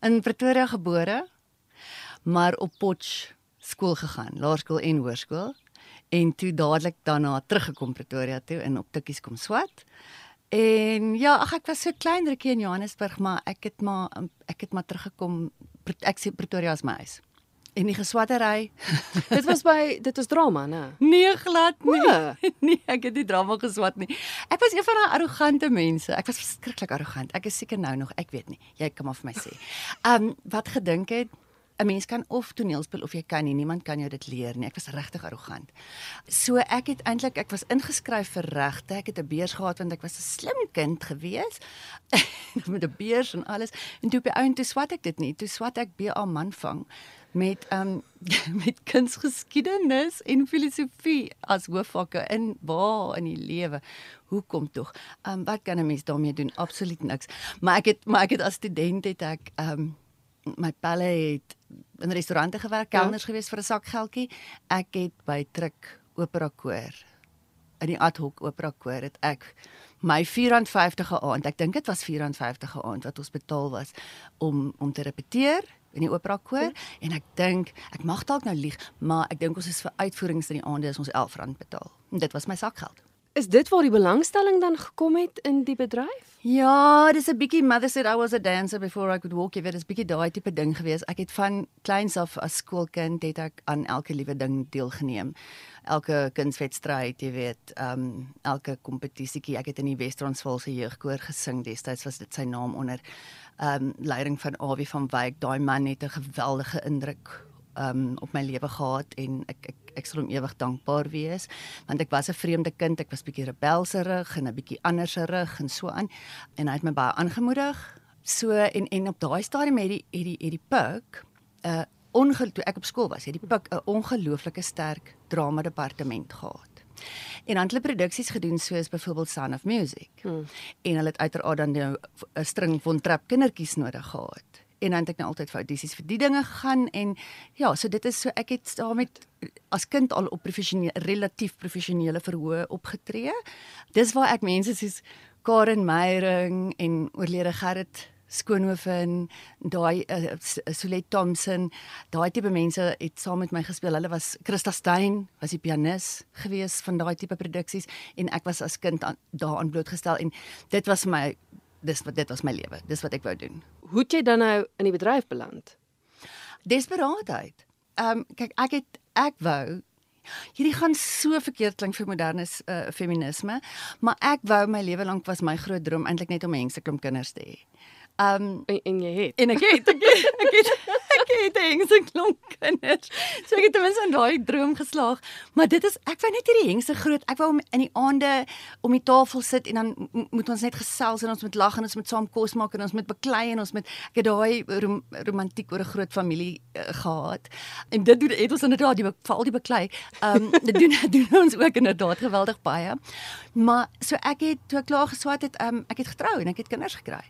In Pretoria gebore, maar op Potch skool gegaan, laerskool en hoërskool en toe dadelik daarna teruggekom Pretoria toe en op Tikkies kom swat. En ja, ag ek was so klein rukkie in Johannesburg, maar ek het maar ek het maar teruggekom. Ek sê Pretoria is my huis. En die geswattery. dit was by dit was drama, né? Nee, glad nie. O. Nee, ek het nie drama geswat nie. Ek was een van daai arrogante mense. Ek was verskriklik arrogant. Ek is seker nou nog, ek weet nie. Jy kan maar vir my sê. Ehm um, wat gedink het 'n mens kan of toneel speel of jy kan nie. Niemand kan jou dit leer nie. Ek was regtig arrogant. So ek het eintlik ek was ingeskryf vir regte. Ek het 'n beurs gehad want ek was 'n slim kind gewees. met 'n beurs en alles. En toe op die ou en toe swat ek dit nie. Toe swat ek BA manvang met um met kunsgeskiedenis en filosofie as hoofvakke in waar in die lewe. Hoekom tog? Um wat kan 'n mens daarmee doen? Absoluut niks. Maar ek het maar ek het as student het ek um my pelle het in restaurante gewerk, ja. kelners ja. gewees vir 'n sak geldjie. Ek het by Truk Opera Koor in die ad hoc opera koor het ek my R450 'n aand. Ek dink dit was R450 'n aand wat ons betaal was om om te repeteer in die opera koor ja. en ek dink ek mag dalk nou lieg, maar ek dink ons is vir uitvoerings in die aande is ons R11 betaal. En dit was my sakgeld. Is dit waar die belangstelling dan gekom het in die bedryf? Ja, dis 'n bietjie mother said I was a dancer before I could walk. Dit is bietjie daai tipe ding gewees. Ek het van kleins af as skoolkind het ek aan elke liewe ding deelgeneem. Elke kunswedstryd, jy weet, ehm um, elke kompetisietjie. Ek het in die Wes-Transvaal se jeugkoor gesing destyds was dit sy naam onder ehm um, leiding van Awie van Wyk. Daai man het 'n geweldige indruk um, op my lewe gehad en ek ek ek sal hom ewig dankbaar wees want ek was 'n vreemde kind ek was bietjie rebelserig en 'n bietjie anderserig en so aan en hy het my baie aangemoedig so en en op daai stadium het die het die het die pik 'n uh, ongeluk toe ek op skool was het die pik 'n ongelooflike sterk drama departement gehad En dan hulle produksies gedoen soos byvoorbeeld Sound of Music. Hmm. En hulle het uiteraard dan 'n string van trap kindertjies nodig gehad en dan het ek nou altyd vir audisies vir die dinge gegaan en ja, so dit is so ek het daarmee as kind al op professionele relatief professionele verhoë opgetree. Dis waar ek mense soos Karen Meyering en oorlede Gerrit Skoonhoven, daai uh, Solet Thompson, daai tipe mense het saam met my gespeel. Hulle was Christa Stein, was die pianis gewees van daai tipe produksies en ek was as kind aan, daaraan blootgestel en dit was my dis wat dit was my lewe. Dis wat ek wou doen. Hoe het jy dan nou in die bedryf beland? Desperaatheid. Ehm um, kyk ek het ek wou hierdie gaan so verkeerd klink vir moderne uh, feminisme, maar ek wou my lewe lank was my groot droom eintlik net om mense klomp kinders te hê. Um, en, en jy het en ek het ek het, ek het, ek het hengse klomp kinders. So ek het ten minste in daai droom geslaag. Maar dit is ek wou net hierdie hengse groot. Ek wou in die aande om die tafel sit en dan moet ons net gesels en ons moet lag en ons moet saam kos maak en ons moet beklei en ons moet ek het daai rom, romantiek oor 'n groot familie uh, gehad. En dit doen het ons inderdaad die veral die beklei. Ehm um, dit doen doen ons ook inderdaad geweldig baie. Maar so ek het toe ek klaar geswat het, um, ek het getrou en ek het kinders gekry.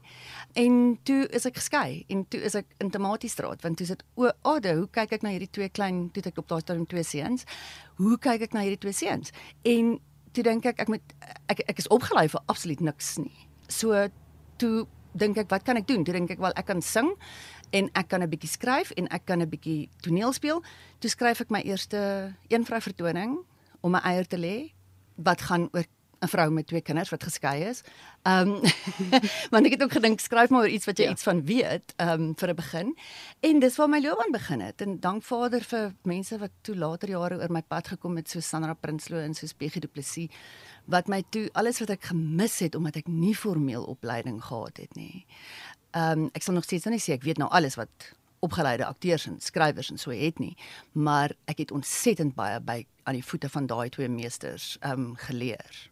En toe is ek geskei en toe is ek in Tomatiestraat want toe sit o, ade, hoe kyk ek na hierdie twee klein toe ek op daai stadium twee seuns? Hoe kyk ek na hierdie twee seuns? En toe dink ek ek moet ek ek is opgelei vir absoluut niks nie. So toe dink ek wat kan ek doen? Toe dink ek wel ek kan sing en ek kan 'n bietjie skryf en ek kan 'n bietjie toneel speel. Toe skryf ek my eerste een vrou vertoning om my eier te lê wat gaan oor 'n vrou met twee kinders wat geskei is. Ehm um, want ek het ook gedink skryf maar oor iets wat jy ja. iets van weet, ehm um, vir 'n begin. En dis waar my loopbaan begin het. En dank Vader vir mense wat toe later jare oor my pad gekom het so Sandra Prinsloo en so Peggy Du Plessis wat my toe alles wat ek gemis het omdat ek nie formeel opleiding gehad het nie. Ehm um, ek sal nog steeds nie sê ek weet nou alles wat opgeleide akteurs en skrywers en so het nie, maar ek het ontsettend baie by aan die voete van daai twee meesters ehm um, geleer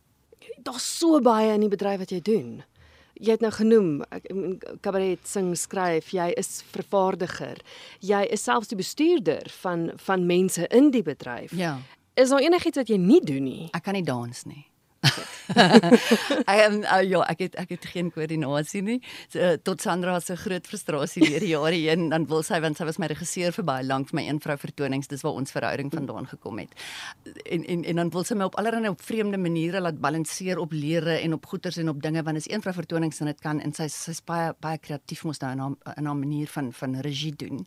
daar's so baie in die bedryf wat jy doen. Jy het nou genoem, kabaret sing, skryf, jy is vervaardiger. Jy is selfs die bestuurder van van mense in die bedryf. Ja. Is daar enigiets wat jy nie doen nie? Ek kan nie dans nie. Ek um, uh, ja, ek het ek het geen koördinasie nie. So, uh, tot Sandra se groot frustrasie deur die jare heen dan wil sy want sy was my regisseur vir baie lank vir my een vrou vertonings, dis waar ons verhouding vandaan gekom het. En en en dan wil sy my op allerlei op vreemde maniere laat balanseer op lere en op goeters en op dinge want is een vrou vertonings en dit kan en sy sy's baie baie kreatief mos nou in haar in haar manier van van regie doen.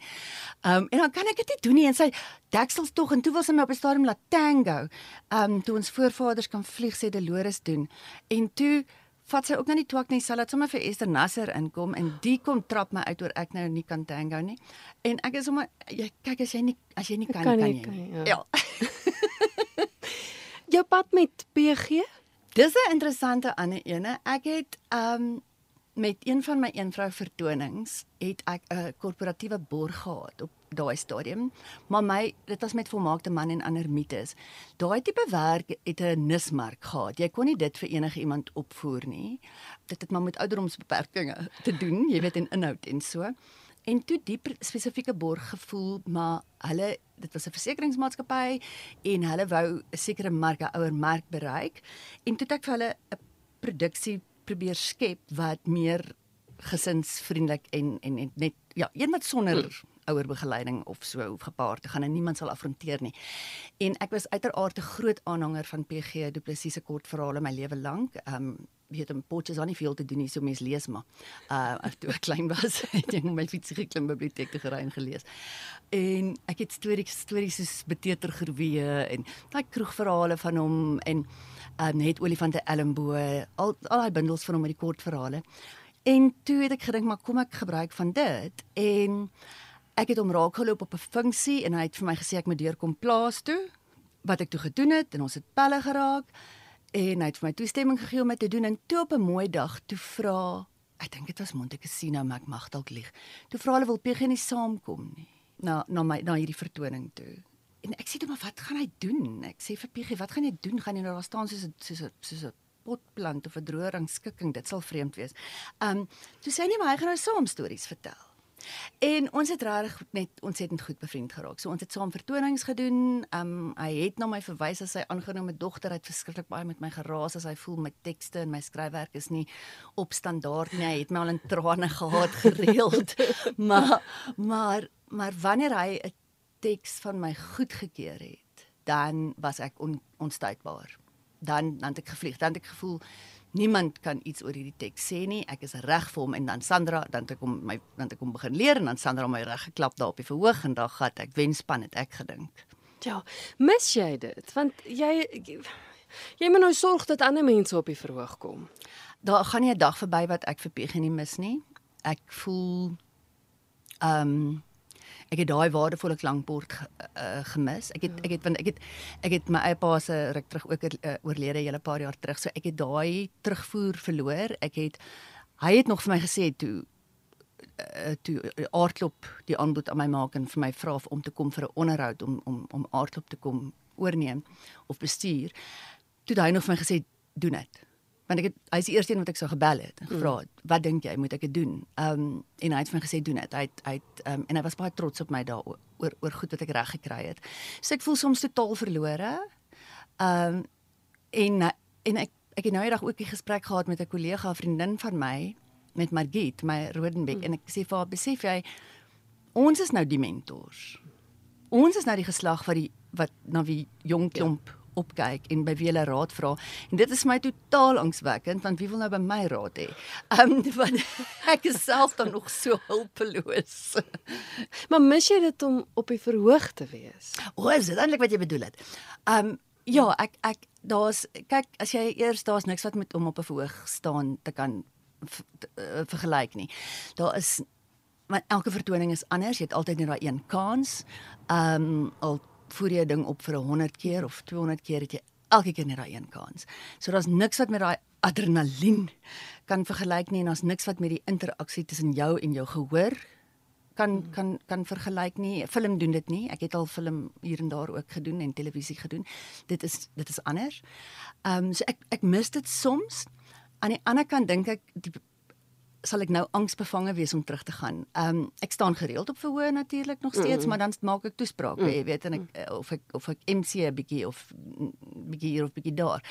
Ehm um, en dan kan ek dit nie doen nie en sy deksels tog en toe wil sy my op 'n stadium laat tango. Ehm um, toe ons voorvaders kan vlieg sê Dolores doen. En toe vat sy ook nou nie twak nie, sy laat sommer vir Esther Nasser inkom en die kom trap my uit oor ek nou nie kan tango nie. En ek is sommer jy kyk as jy nie as jy nie kan, kan, kan jy. Kan, ja. ja. Jou pad met PG? Dis 'n interessante ander ene. Ek het ehm um, met een van my eenvrou vertonings het ek 'n korporatiewe borg gehad op daai stadium. Maar my dit was met volmaakte man en ander mites. Daai tipe werk het 'n nismark gehad. Jy kon nie dit vir enige iemand opvoer nie. Dit het maar met ouderdomsbeperkings te doen, jy weet in inhoud en so. En toe die spesifieke borg gevoel, maar hulle dit was 'n versekeringsmaatskappy en hulle wou 'n sekere mark, 'n ouer mark bereik. En toe het ek vir hulle 'n produksie probeer skep wat meer gesinsvriendelik en en, en net ja, een wat sonder hmm ouer begeleiding of so hoef gepaard te gaan en niemand sal afronteer nie. En ek was uiteraard 'n groot aanhanger van PG Du Plessis se kortverhale my lewe lank. Ehm um, weet 'n potjie is aan nie veel te doen nie, so mens lees maar. Uh toe ek klein was, het ek my fietsie geklim biblioteek te gery en gelees. En ek het stories stories soos Beteter Gerwee en daai kroegverhale van hom en um, het Olifante Elmbo, al al daai bundels van hom met die kortverhale. En toe het ek gedink maar kom ek gebruik van dit en ek het hom raak geloop op 'n funksie en hy het vir my gesê ek moet deurkom plaas toe wat ek toe gedoen het en ons het pelle geraak en hy het vir my toestemming gegee om dit te doen en toe op 'n mooi dag toe vra ek dink dit was Monte Cassino maar ek mag dalk lieg. Toe vra hulle wil PG nie saamkom nie? Na na my na hierdie vertoning toe. En ek sê toe maar wat gaan hy doen? Ek sê vir PG wat gaan jy doen? Gaan jy nou daar staan soos soos soos 'n potplant of 'n droë rangskikking dit sal vreemd wees. Um toe sê hy nie maar hy gaan nou saam stories vertel. En ons het regtig net ontsettend goed bevriend geraak. So ons het saam vertonings gedoen. Um hy het na my verwys as sy aangenome dogter. Hy het verskriklik baie met my geraas as hy voel my tekste en my skryfwerk is nie op standaard nie. Hy het my al in trane gehad gereeld. maar maar maar wanneer hy 'n teks van my goedgekeur het, dan was ek on, onstuitbaar. Dan dan het ek gevlieg. Dan het ek gevoel Niemand kan iets oor hierdie teks sê nie. Ek is reg vir hom en dan Sandra, dan het ek hom my dan het ek hom begin leer en dan Sandra my reg geklap daar op die verhoog en daar gat ek wenspan het ek gedink. Ja, mis jy dit? Want jy jy moet nou sorg dat ander mense op die verhoog kom. Daar gaan nie 'n dag verby wat ek vir PG nie mis nie. Ek voel ehm um, ek het daai waardevolle klankbord uh, gemis. Ek het ja. ek het want ek het ek het my eie pa se ruk terug ook uh, oorlede hele paar jaar terug. So ek het daai terugvoer verloor. Ek het hy het nog vir my gesê toe uh, toe aardklop die aanbod aan my maak en vir my vra om te kom vir 'n onderhoud om om om aardklop te kom oorneem of bestuur. Toe hy nog vir my gesê doen dit want ek het hy's die eerste een wat ek sou gebel het en gevra het, mm. wat dink jy moet ek dit doen? Ehm um, en hy het vir my gesê doen dit. Hy het hy het ehm um, en hy was baie trots op my daaroor oor oor goed wat ek reg gekry het. So ek voel soms totaal verlore. Ehm um, en en ek ek het nou eendag ook 'n gesprek gehad met 'n kollega, 'n vriendin van my met Margit, my Rodenbeck mm. en ek sê vir haar, besef jy ons is nou die mentors. Ons is nou die geslag wat die wat na wie jong klomp ja opkyk en by wie hulle raad vra. En dit is my totaal angswekkend want wie wil nou by my raad hê? Ehm um, want ek is self dan nog so hulpeloos. maar mis jy dit om op die verhoog te wees? O, is dit eintlik wat jy bedoel het? Ehm um, ja, ek ek daar's kyk as jy eers daar's niks wat met om op 'n verhoog staan te kan eh, vergelyk nie. Daar is maar elke vertoning is anders. Jy het altyd net daai een kans. Ehm um, al voer jy 'n ding op vir 100 keer of 200 keer het jy elke keer net daai een kans. So daar's niks wat met daai adrenalien kan vergelyk nie en daar's niks wat met die interaksie tussen jou en jou gehoor kan hmm. kan kan vergelyk nie. Film doen dit nie. Ek het al film hier en daar ook gedoen en televisie gedoen. Dit is dit is anders. Ehm um, so ek ek mis dit soms. Aan die ander kant dink ek die sal ek nou angsbevange wees om terug te gaan. Ehm um, ek staan gereeld op verhoor natuurlik nog steeds, mm. maar dan maak ek toesprake, mm. jy weet en ek mm. of ek of ek MC 'n bietjie of bietjie hier of bietjie daar.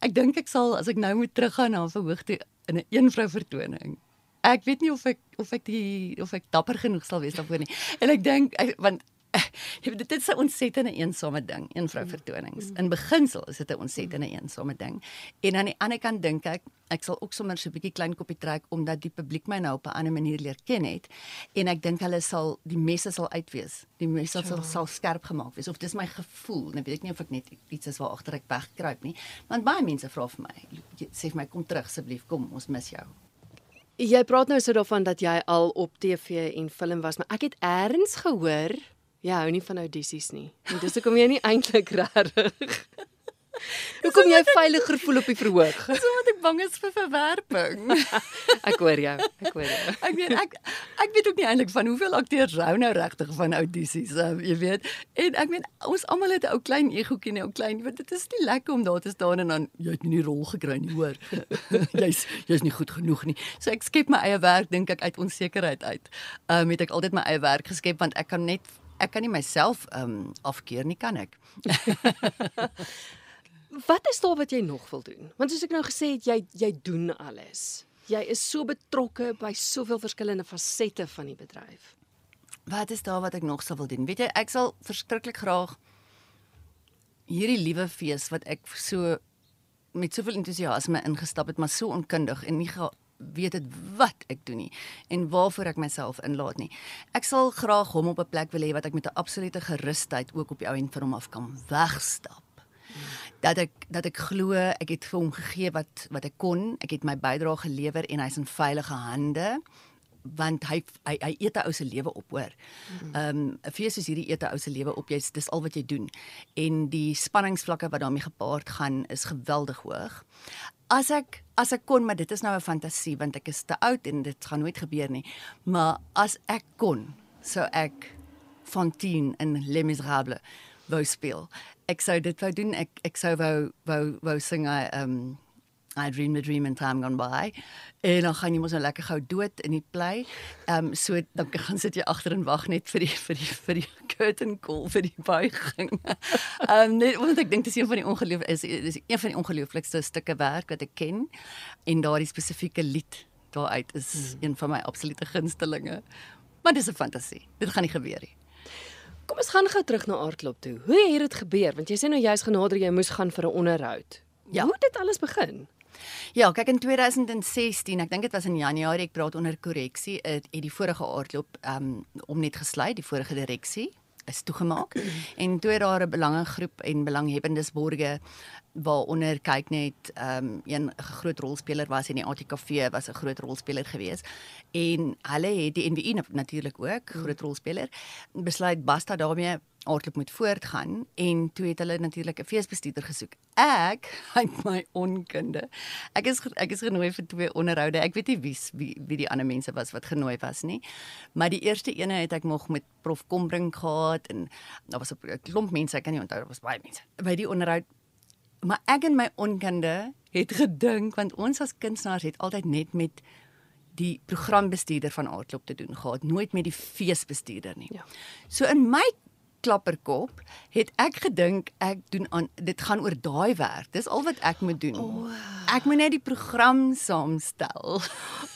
Ek dink ek sal as ek nou moet teruggaan na verhoog toe in 'n een vrou vertoning. Ek weet nie of ek of ek die of ek dapper genoeg sal wees daarvoor nie. En ek dink want jy weet dit is 'n ontsettende eensame ding, een vrou vertonings. In beginsel is dit 'n ontsettende eensame ding. En aan die ander kant dink ek ek sal ook sommer so 'n bietjie klein koppie trek omdat die publiek my nou op 'n ander manier leer ken het en ek dink hulle sal die messe sal uitwees. Die messe sal, sal skerp gemaak wees of dis my gevoel. Nou weet ek nie of ek net iets is waar agter ek wegkruip nie. Want baie mense vra vir my, sê vir my kom terug asseblief, kom, ons mis jou. Jy praat nou so daarvan dat jy al op TV en film was, maar ek het eers gehoor Ja, hou nie van audisies nie. En dis hoekom jy nie eintlik regtig. Hoekom jy veiliger voel op die verhoog? Dis omdat ek bang is vir verwerping. ek hoor jou. Ek hoor jou. Ek weet ek ek weet ook nie eintlik van hoeveel akteurs rou nou regtig van audisies, uh, jy weet. En ek meen ons almal het 'n ou klein egoetjie en 'n ou klein, want dit is nie lekker om daar te staan en dan jy het nie die rol gekry nie, hoor. jy's jy's nie goed genoeg nie. So ek skep my eie werk dink ek uit onsekerheid uit. Ehm um, het ek altyd my eie werk geskep want ek kan net ek kan nie myself ehm um, afkeer nie, kan ek? wat is daar wat jy nog wil doen? Want soos ek nou gesê het, jy jy doen alles. Jy is so betrokke by soveel verskillende fasette van die bedryf. Wat is daar wat ek nog sou wil doen? Weet jy, ek sal verskriklik graag hierdie liewe fees wat ek so met soveel entoesiasme ingestap het, maar so onkundig en nie weet dit wat ek doen nie en waarvoor ek myself inlaat nie. Ek sal graag hom op 'n plek wil hê wat ek met 'n absolute gerusheid ook op die ou en vir hom af kan wegstap. Dat ek dat ek glo ek het vir hom gegee wat wat ek kon. Ek het my bydrae gelewer en hy's in veilige hande want hy hy, hy eet 'n ou se lewe op hoor. Ehm um, 'n fees is hierdie eet 'n ou se lewe op. Jy's dis al wat jy doen. En die spanningsvlakke wat daarmee gepaard gaan is geweldig hoog. As ek as ek kon, maar dit is nou 'n fantasie want ek is te oud en dit gaan nooit gebeur nie. Maar as ek kon, sou ek Fantine in Les Misérables wou speel. Ek sou dit wou doen. Ek ek sou wou wou wou sing 'n um I dream a dream and time gone by. En dan gaan jy mos nou lekker gou dood in die play. Ehm um, so dan gaan sit jy agter en wag net vir die vir die vir die curtain call vir die buiging. Ehm um, net want ek dink dis een van die ongeloof is is een van die ongelooflikste stukke werk wat ek ken en daardie spesifieke lied daaruit is hmm. een van my absolute gunstelinge. Maar dis 'n fantasie. Dit gaan nie gebeur nie. Kom ons gaan gou terug na Aardklop toe. Hoe het dit gebeur? Want jy sê nou jy's genader jy moes gaan vir 'n onderhoud. Ja. Hoe het dit alles begin? Ja, kyk in 2016, ek dink dit was in Januarie, ek praat onder korreksie, het, het die vorige aardloop um om net gesluit, die vorige direksie is toegemaak. En toe daar 'n belangegroep en belanghebbendes borge waaronder kyk net um een groot rolspeler was en die ATKV was 'n groot rolspeler geweest en hulle het die NWI natuurlik ook groot rolspeler besluit basta daarmee aardklop moet voortgaan en toe het hulle natuurlik 'n feesbestuurder gesoek. Ek, uit my onkunde. Ek is ek is genooi vir twee onderhoude. Ek weet nie wie wie wie die ander mense was wat genooi was nie. Maar die eerste ene het ek nog met Prof Kombrink gehad en daar was 'n klomp mense, ek kan nie onthou, daar was baie mense. By die onderhoud maar ek en my onkunde het gedink want ons as kunstenaars het altyd net met die programbestuurder van Aardklop te doen gehad, nooit met die feesbestuurder nie. Ja. So in my klapperkop het ek gedink ek doen aan dit gaan oor daai werk. Dis al wat ek moet doen. Oh. Ek moet net die program saamstel.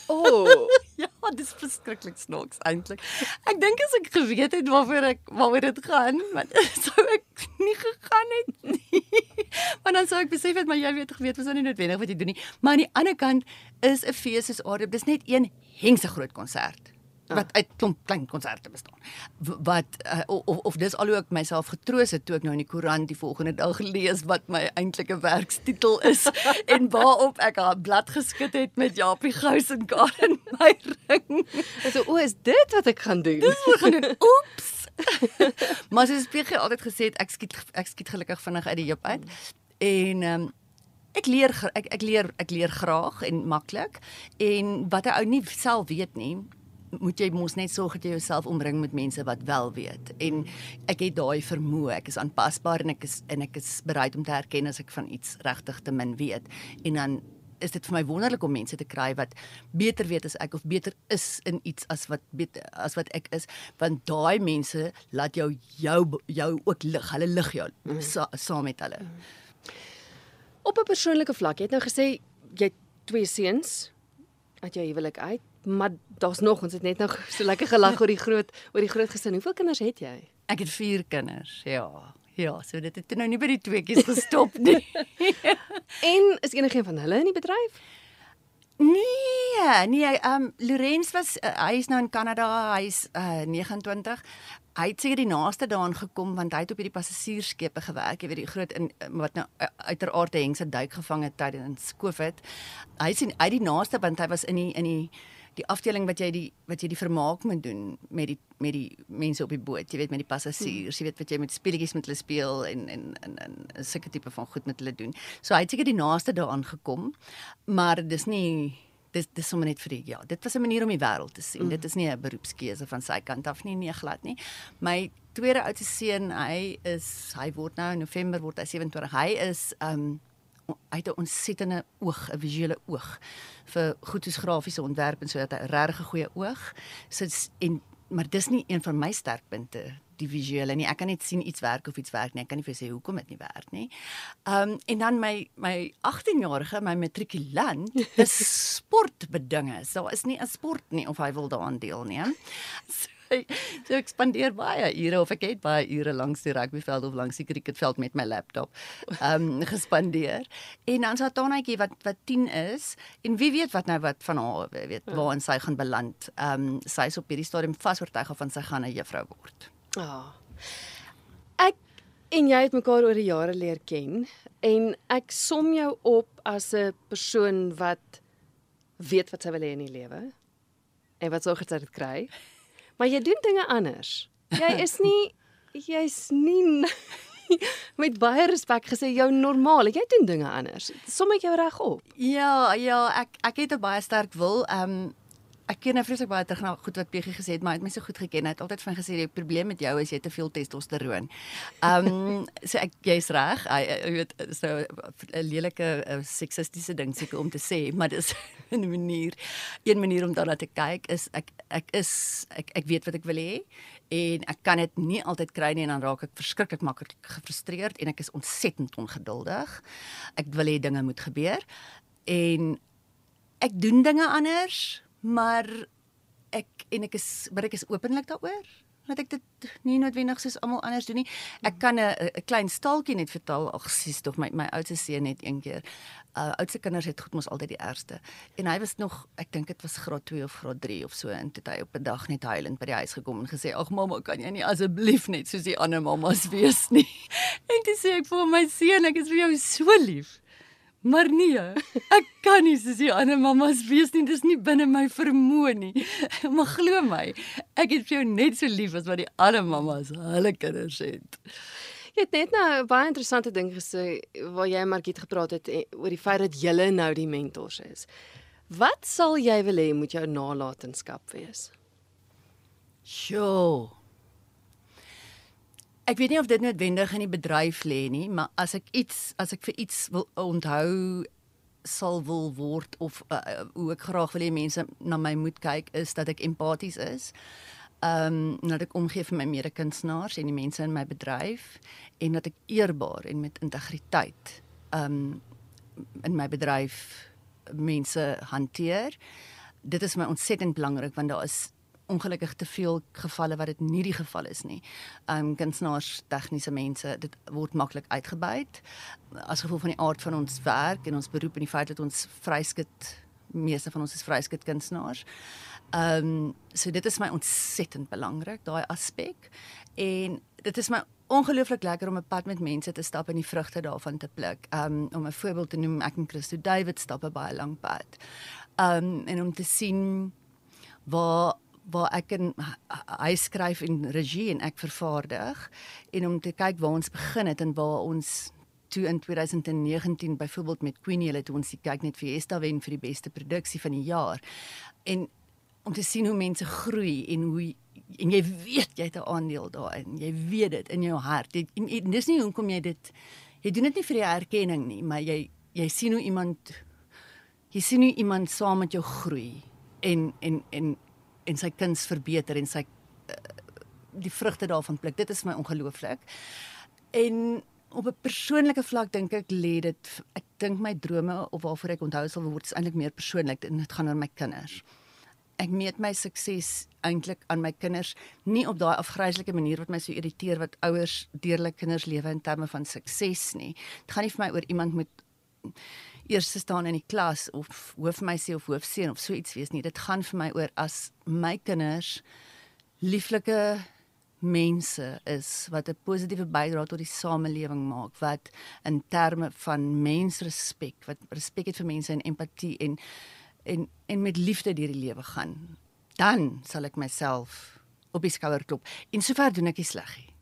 O, oh. ja, dis verskriklik snaaks eintlik. Ek dink as ek geweet het waarvoor ek waaroor dit gaan, want sou ek nie gegaan het nie. Want dan sou ek besef het maar jy weet geweet was nie noodwendig wat jy doen nie. Maar aan die ander kant is 'n fees soos Aardop, dis net een hengse groot konsert. Ah. wat uit klomp klein konserte bestaan. Wat uh, of of dis al hoe ek myself getroos het toe ek nou in die koerant die volgende dag gelees wat my eintlike werkstitel is en waarop ek 'n blad geskit het met Japie Gous en Karen Meyering. So o, is dit wat ek gaan doen? Dis wat gaan doen. Oeps. maar het baie altyd gesê ek skiet ek skiet gelukkig vinnig uit die heup uit. En ehm um, ek leer ek ek leer ek leer graag en maklik en wat 'n ou nie self weet nie moet jy mos net sorg dat jy jouself omring met mense wat wel weet. En ek het daai vermoë, ek is aanpasbaar en ek is en ek is bereid om te erken as ek van iets regtig te min weet. En dan is dit vir my wonderlik om mense te kry wat beter weet as ek of beter is in iets as wat beter as wat ek is want daai mense laat jou jou jou ook lig hulle lig jou mm. sa, saam met hulle mm. op 'n persoonlike vlak jy het nou gesê jy het twee seuns uit jou huwelik uit maar daar's nog ons het net nou so lekker gelag oor die groot oor die groot gesin hoeveel kinders het jy ek het 4 kinders ja Ja, so dit het nou nie by die tweeetjies gestop nie. en is enige een van hulle in die bedryf? Nee, nee, ehm um, Lorenz was uh, hy is nou in Kanada, hy's uh, 29. Hy het seker die naaste daaraan gekom want hy het op hierdie passasiersskepe gewerk, jy weet die groot in wat nou uh, uiteraard hengse duik gevang het tydens COVID. Hy sien uit die naaste want hy was in die in die die afdeling wat jy die wat jy die vermaak moet doen met die met die mense op die boot, jy weet met die passasiers, jy weet wat jy met speletjies met hulle speel en en en en 'n sulke tipe van goed met hulle doen. So hy het seker die naaste daaraan gekom, maar dis nie dis dis sommer net vir die ja, dit was 'n manier om die wêreld te sien. Mm. Dit is nie 'n beroepskeuse van sy kant af nie, nie glad nie. My tweede oudste seun, hy is hy word nou in November word hy 27. Hy is um hy het 'n ontsettende oog, 'n visuele oog vir goed soos grafiese ontwerp en so dat hy 'n regtig goeie oog. So en maar dis nie een van my sterkpunte die visuele nie. Ek kan net sien iets werk of iets werk nie. Ek kan nie vir sê hoekom dit nie werk nie. Um en dan my my 18-jarige, my matrikulant, is sportbedinge. So is nie 'n sport nie of hy wil daaraan deelneem. So, so ek spandeer baie ure of ek het baie ure langs die rugbyveld of langs die cricketveld met my laptop ehm um, gespandeer. En dan sa Tanaatjie wat wat 10 is en wie weet wat nou wat van haar weet ja. waar sy gaan beland. Ehm um, sy is op hierdie stadium vasoortuig of sy gaan 'n juffrou word. Ja. Oh. Ek en jy het mekaar oor die jare leer ken en ek som jou op as 'n persoon wat weet wat sy wil hê in die lewe en wat sorg dat sy dit kry. Maar jy doen dinge anders. Jy is nie jy's nie met baie respek gesê jou normaal. Jy doen dinge anders. Sommige jou reg op. Ja, ja, ek ek het 'n baie sterk wil. Ehm um, ek ken nou vreeslik baie terug na goed wat PG gesê het, maar hy het my so goed geken. Hy het altyd van gesê die probleem met jou is jy te veel testosteroon. Ehm um, so ek jy's reg. Jy weet so 'n lelike seksistiese ding seker om te sê, maar dis 'n manier een manier om daarna te kyk is ek ek is ek ek weet wat ek wil hê en ek kan dit nie altyd kry nie en dan raak ek verskriklik maklik gefrustreerd en ek is ontsettend ongeduldig. Ek wil hê dinge moet gebeur en ek doen dinge anders maar ek en ek is maar ek is openlik daaroor dat ek dit nie noodwendig soos almal anders doen nie. Ek kan 'n klein staaltjie net vertel. Ag sies tog my my oudste seun net een keer. Uh oudste kinders het goed mos altyd die ergste. En hy was nog ek dink dit was graad 2 of graad 3 of so en toe hy op 'n dag net huilend by die huis gekom en gesê: "Ag mamma, kan jy nie asseblief net soos die ander mammas wees nie?" en toe sê ek vir my seun, ek is vir jou so lief. Maar nee, ek kan nie soos die ander mammas wees nie. Dis nie binne my vermoë nie. Maar glo my, ek het vir jou net so lief as wat die ander mammas hulle kinders het. Jy het net nou 'n baie interessante ding gesê waar jy en Margriet gepraat het eh, oor die feit dat julle nou die mentors is. Wat sal jy wil hê moet jou nalatenskap wees? Sjoe ek weet nie of dit noodwendig in die bedryf lê nie, maar as ek iets as ek vir iets wil onthou sal wil word of uh, hoe ek graag wil hê mense na my moet kyk is dat ek empaties is. Ehm um, dat ek omgee vir my medekunstenaars en die mense in my bedryf en dat ek eerbaar en met integriteit ehm um, in my bedryf mense hanteer. Dit is my ontsettend belangrik want daar is ongelukkig te veel gevalle wat dit nie die geval is nie. Um kunstenaars, tegniese mense, dit word maklik uitgebuit as gevolg van die aard van ons werk en ons beroep en die feit dat ons vryskut meeste van ons is vryskut kunstenaars. Um so dit is my ontsettend belangrik daai aspek en dit is my ongelooflik lekker om 'n pad met mense te stap en die vrugte daarvan te pluk. Um om 'n voorbeeld te noem, ek en Christo David stap 'n baie lang pad. Um en om te sien waar waar ek in hy skryf en regie en ek vervaardig en om te kyk waar ons begin het en waar ons toe in 2019 byvoorbeeld met Queenie hulle toe ons kyk net vir Esta wen vir die beste produksie van die jaar. En om te sien hoe mense groei en hoe en jy weet jy het 'n aandeel daarin jy weet dit in jou hart. Jy, en, en dis nie hoekom jy dit jy doen dit nie vir die erkenning nie maar jy jy sien hoe iemand jy sien hoe iemand saam met jou groei en en en en sy kuns verbeter en sy uh, die vrugte daarvan pluk. Dit is my ongelooflik. En op 'n persoonlike vlak dink ek lê dit ek dink my drome of waarvoor ek onthou sal word is eintlik meer persoonlik en dit gaan oor my kinders. Ek meet my sukses eintlik aan my kinders, nie op daai afgryslike manier wat my so irriteer wat ouers deurlik kinders lewe in terme van sukses nie. Dit gaan nie vir my oor iemand met eerste staan in die klas of hoofmeisie of hoofseun of so iets wees nie. Dit gaan vir my oor as my kinders lieflike mense is wat 'n positiewe bydrae tot die samelewing maak wat in terme van mensrespek wat respek het vir mense en empatie en en en met liefde deur die lewe gaan dan sal ek myself op die skouer klop en sover doen ek nie sleg nie